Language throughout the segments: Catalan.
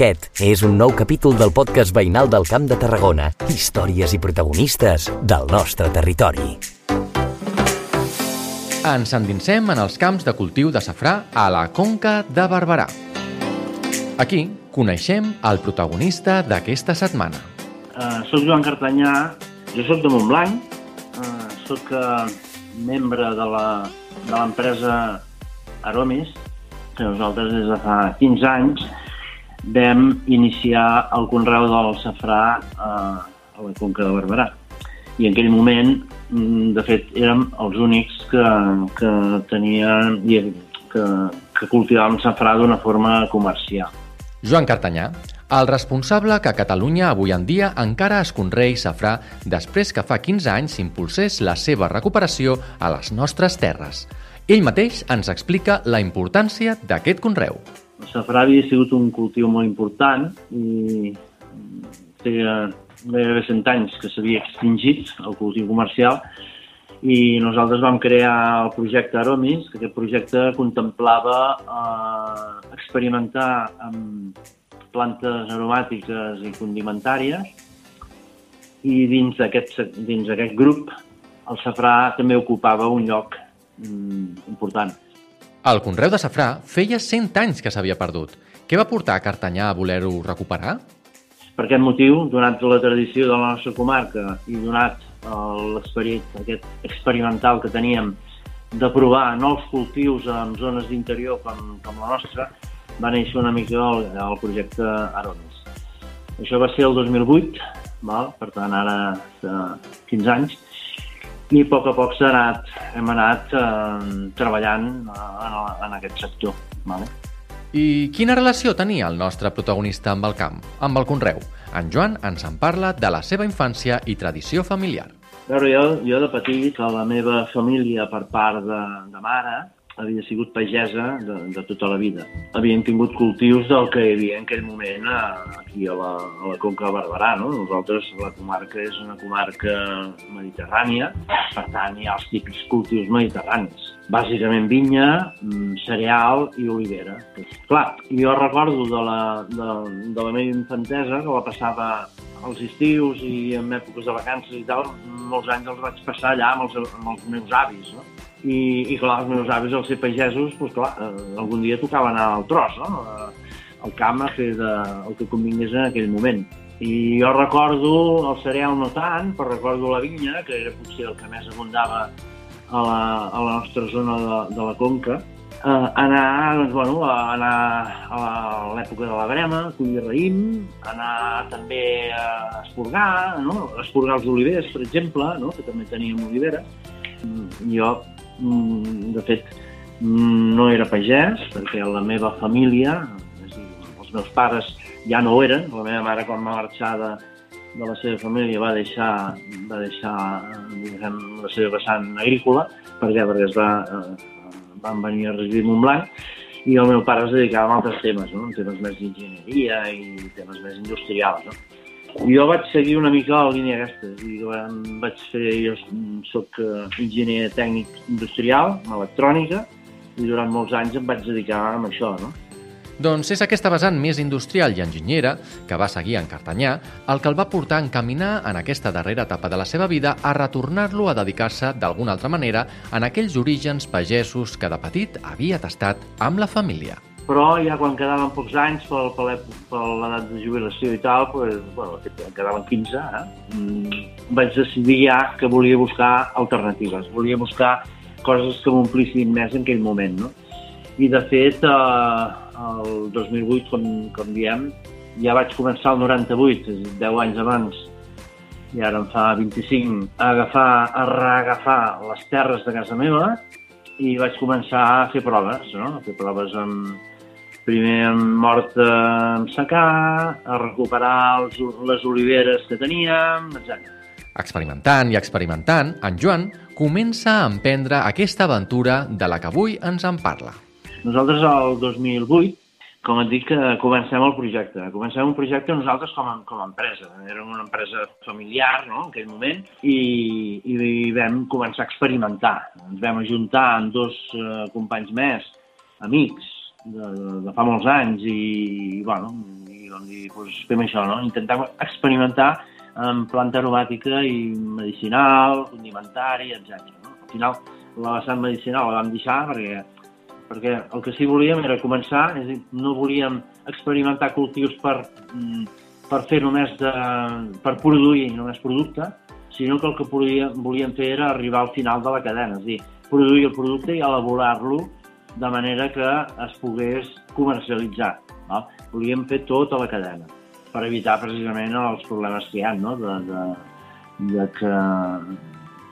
Aquest és un nou capítol del podcast veïnal del Camp de Tarragona. Històries i protagonistes del nostre territori. Ens endinsem en els camps de cultiu de safrà a la Conca de Barberà. Aquí coneixem el protagonista d'aquesta setmana. Uh, soc Joan Cartanyà, jo sóc de Montblanc, uh, sóc uh, membre de la- de l'empresa Aromis, que nosaltres des de fa 15 anys vam iniciar el conreu del safrà uh, a la Conca de Barberà. I en aquell moment, mm, de fet, érem els únics que, que tenien i que, que cultivàvem safrà d'una forma comercial. Joan Cartanyà, el responsable que a Catalunya avui en dia encara es conrei safrà després que fa 15 anys s'impulsés la seva recuperació a les nostres terres. Ell mateix ens explica la importància d'aquest conreu. El safrà havia sigut un cultiu molt important i feia gairebé 100 anys que s'havia extingit el cultiu comercial i nosaltres vam crear el projecte Aromis, que aquest projecte contemplava eh, experimentar amb plantes aromàtiques i condimentàries i dins d'aquest dins d'aquest grup el safrà també ocupava un lloc mm, important. El conreu de safrà feia 100 anys que s'havia perdut. Què va portar a Cartanyà a voler-ho recuperar? Per aquest motiu, donat la tradició de la nostra comarca i donat eh, l'esperit aquest experimental que teníem de provar nous cultius en zones d'interior com, com la nostra, va néixer una mica el, el projecte Aronis. Això va ser el 2008, val? per tant ara fa 15 anys, i a poc a poc anat, hem anat eh, treballant eh, en, en aquest sector. Vale? I quina relació tenia el nostre protagonista amb el camp, amb el conreu? En Joan ens en parla de la seva infància i tradició familiar. A veure, jo, jo de petit, que la meva família per part de, de mare havia sigut pagesa de, de tota la vida. Havien tingut cultius del que hi havia en aquell moment a, aquí a la, a la Conca de Barberà. No? Nosaltres, la comarca és una comarca mediterrània, per tant hi ha els típics cultius mediterranis. Bàsicament vinya, mm, cereal i olivera. Clar, jo recordo de la, de, de la meva infantesa, que la passava als estius i en èpoques de vacances i tal, molts anys els vaig passar allà amb els, amb els meus avis, no? I, i clar, els meus avis, al ser pagesos, doncs clar, eh, algun dia tocava anar al tros, no? Eh, al camp a fer de, el que convingués en aquell moment. I jo recordo el cereal no tant, però recordo la vinya, que era potser el que més abundava a la, a la nostra zona de, de la Conca, eh, anar, doncs, bueno, a anar a l'època de la brema, collir raïm, anar també a esporgar, no? esporgar els olivers, per exemple, no? que també teníem oliveres. Mm, Jo, de fet, mm, no era pagès, perquè la meva família, és dir, els meus pares ja no ho eren, la meva mare quan va marxar de, de la seva família va deixar, va deixar diguem, la seva vessant agrícola, per què? Perquè es va, eh, van venir a residir a Montblanc i el meu pare es dedicava a altres temes, no? temes més d'enginyeria i temes més industrials. No? Jo vaig seguir una mica la línia aquesta, i vaig fer, jo soc eh, enginyer tècnic industrial, en electrònica, i durant molts anys em vaig dedicar a això, no? Doncs és aquesta vessant més industrial i enginyera que va seguir en Cartanyà el que el va portar a encaminar en aquesta darrera etapa de la seva vida a retornar-lo a dedicar-se d'alguna altra manera en aquells orígens pagesos que de petit havia tastat amb la família. Però ja quan quedaven pocs anys per, per l'edat de jubilació i tal, pues, bueno, en quedaven 15, eh? mm, vaig decidir ja que volia buscar alternatives, volia buscar coses que m'omplissin més en aquell moment, no? I de fet, eh, el 2008, com, com diem, ja vaig començar el 98, és a dir, 10 anys abans, i ara en fa 25, a agafar, a reagafar les terres de casa meva i vaig començar a fer proves, no? A fer proves amb, primer amb mort amb secà, a recuperar els, les oliveres que teníem, etc. Experimentant i experimentant, en Joan comença a emprendre aquesta aventura de la que avui ens en parla. Nosaltres el 2008, com et dic, eh, comencem el projecte. Comencem un projecte nosaltres com a, com a empresa. Era una empresa familiar, no?, en aquell moment, i, i vam començar a experimentar. Ens vam ajuntar amb dos eh, companys més, amics, de, de fa molts anys, i, bueno, i vam dir, doncs fem això, no? Intentem experimentar amb planta aromàtica i medicinal, condimentari, etc. No? Al final, la vessant medicinal la vam deixar perquè, perquè el que sí volíem era començar, és dir, no volíem experimentar cultius per, mm, per fer només de, per produir només producte, sinó que el que volíem, volíem fer era arribar al final de la cadena, és dir, produir el producte i elaborar-lo de manera que es pogués comercialitzar. No? Volíem fer tota la cadena per evitar precisament els problemes que hi ha, no? de, de, de que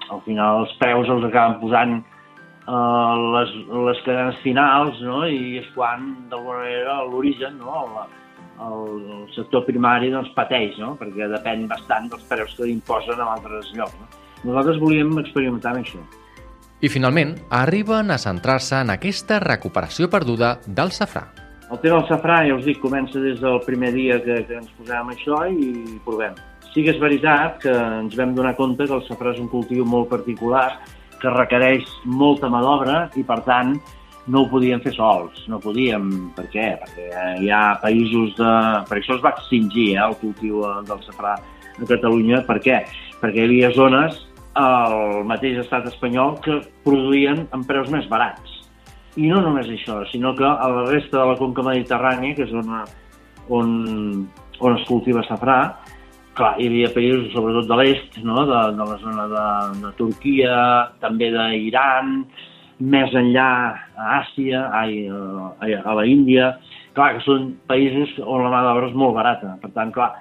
al final els preus els acaben posant uh, les, les cadenes finals no? i és quan d'alguna manera l'origen, no? el, el, sector primari doncs, pateix, no? perquè depèn bastant dels preus que imposen a altres llocs. No? Nosaltres volíem experimentar amb això. I finalment arriben a centrar-se en aquesta recuperació perduda del safrà. El tema del safrà, ja us dic, comença des del primer dia que, que ens posàvem això i provem. Sí que és veritat que ens vam donar compte que el safrà és un cultiu molt particular, que requereix molta mà d'obra i, per tant, no ho podíem fer sols. No podíem. Per què? Perquè hi ha països de... Per això es va extingir eh, el cultiu del safrà a Catalunya. Per què? Perquè hi havia zones al mateix estat espanyol que produïen amb preus més barats. I no només això, sinó que a la resta de la conca mediterrània, que és on, on, on es cultiva safrà, clar, hi havia països, sobretot de l'est, no? de, de la zona de, de Turquia, també d'Iran, més enllà a Àsia, ai, a, a la Índia, clar, que són països on la mà d'obra és molt barata. Per tant, clar,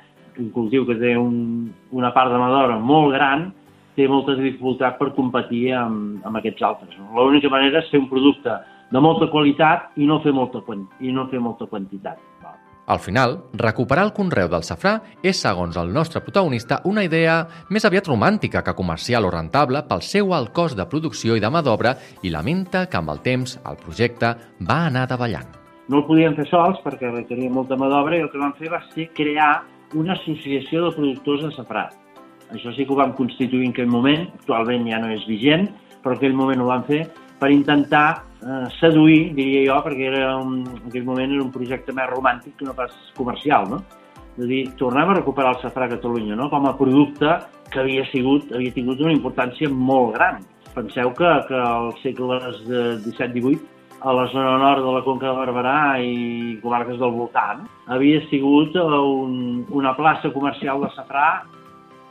un cultiu que té un, una part de mà d'obra molt gran té molta dificultat per competir amb, amb aquests altres. No? L'única manera és fer un producte de molta qualitat i no fer molta, i no fer molta quantitat. Al final, recuperar el conreu del safrà és, segons el nostre protagonista, una idea més aviat romàntica que comercial o rentable pel seu alt cost de producció i de mà d'obra i lamenta que amb el temps el projecte va anar davallant. No el podíem fer sols perquè requeria molta mà d'obra i el que vam fer va ser crear una associació de productors de safrà això sí que ho vam constituir en aquell moment, actualment ja no és vigent, però en aquell moment ho vam fer per intentar eh, seduir, diria jo, perquè era un, en aquell moment era un projecte més romàntic que no pas comercial, no? És a dir, tornem a recuperar el safrà a Catalunya, no?, com a producte que havia sigut, havia tingut una importància molt gran. Penseu que, que als segles de 17-18 a la zona nord de la Conca de Barberà i comarques del voltant, havia sigut un, una plaça comercial de safrà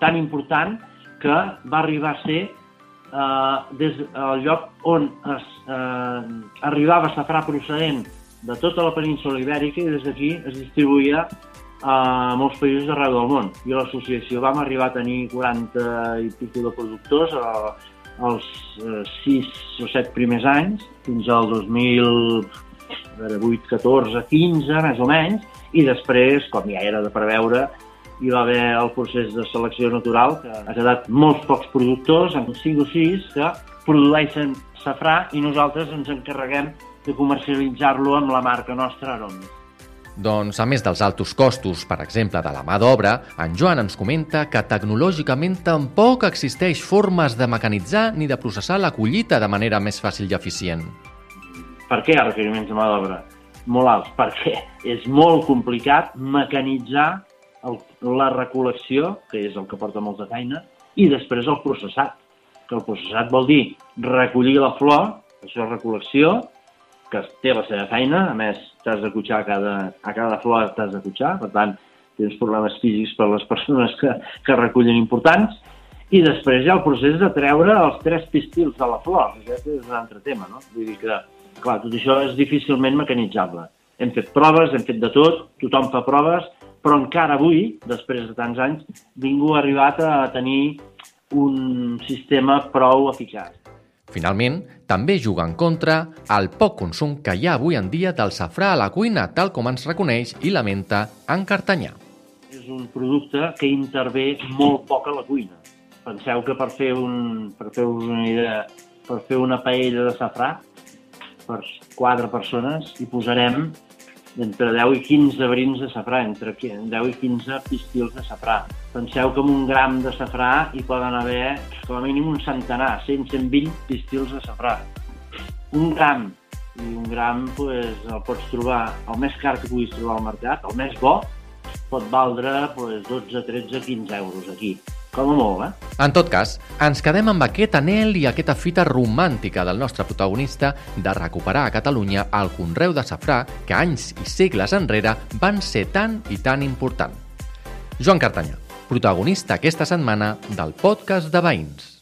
tan important que va arribar a ser eh, des del lloc on es, eh, arribava safrà procedent de tota la península ibèrica i des d'aquí es distribuïa a molts països d'arreu del món. I l'associació vam arribar a tenir 40 i pico de productors eh, els eh, 6 o 7 primers anys, fins al 2008, 14, 15, més o menys, i després, com ja era de preveure, hi va haver el procés de selecció natural, que ha quedat molts pocs productors, amb 5 o 6, que produeixen safrà i nosaltres ens encarreguem de comercialitzar-lo amb la marca nostra Aromis. Doncs, a més dels altos costos, per exemple, de la mà d'obra, en Joan ens comenta que tecnològicament tampoc existeix formes de mecanitzar ni de processar la collita de manera més fàcil i eficient. Per què requeriments de mà d'obra? Molt alts, perquè és molt complicat mecanitzar el, la recol·lecció, que és el que porta molta feina, i després el processat, que el processat vol dir recollir la flor, això és recol·lecció, que té la seva feina, a més t'has de cotxar cada, a cada flor t'has de cotxar, per tant tens problemes físics per a les persones que, que recullen importants, i després hi ha el procés de treure els tres pistils de la flor, aquest és un altre tema, no? Vull dir que, clar, tot això és difícilment mecanitzable. Hem fet proves, hem fet de tot, tothom fa proves, però encara avui, després de tants anys, ningú ha arribat a tenir un sistema prou eficaç. Finalment, també juga en contra el poc consum que hi ha avui en dia del safrà a la cuina, tal com ens reconeix i lamenta en Cartanyà. És un producte que intervé molt poc a la cuina. Penseu que per fer, un, per fer una idea, per fer una paella de safrà, per quatre persones, hi posarem entre 10 i 15 brins de safrà, entre 10 i 15 pistils de safrà. Penseu que amb un gram de safrà hi poden haver com a mínim un centenar, 100-120 pistils de safrà. Un gram, i un gram pues, el pots trobar el més car que puguis trobar al mercat, el més bo, pot valdre pues, 12, 13, 15 euros aquí. Com a molt, eh? En tot cas, ens quedem amb aquest anel i aquesta fita romàntica del nostre protagonista de recuperar a Catalunya el conreu de safrà que anys i segles enrere van ser tan i tan important. Joan Cartanyà, protagonista aquesta setmana del podcast de Veïns.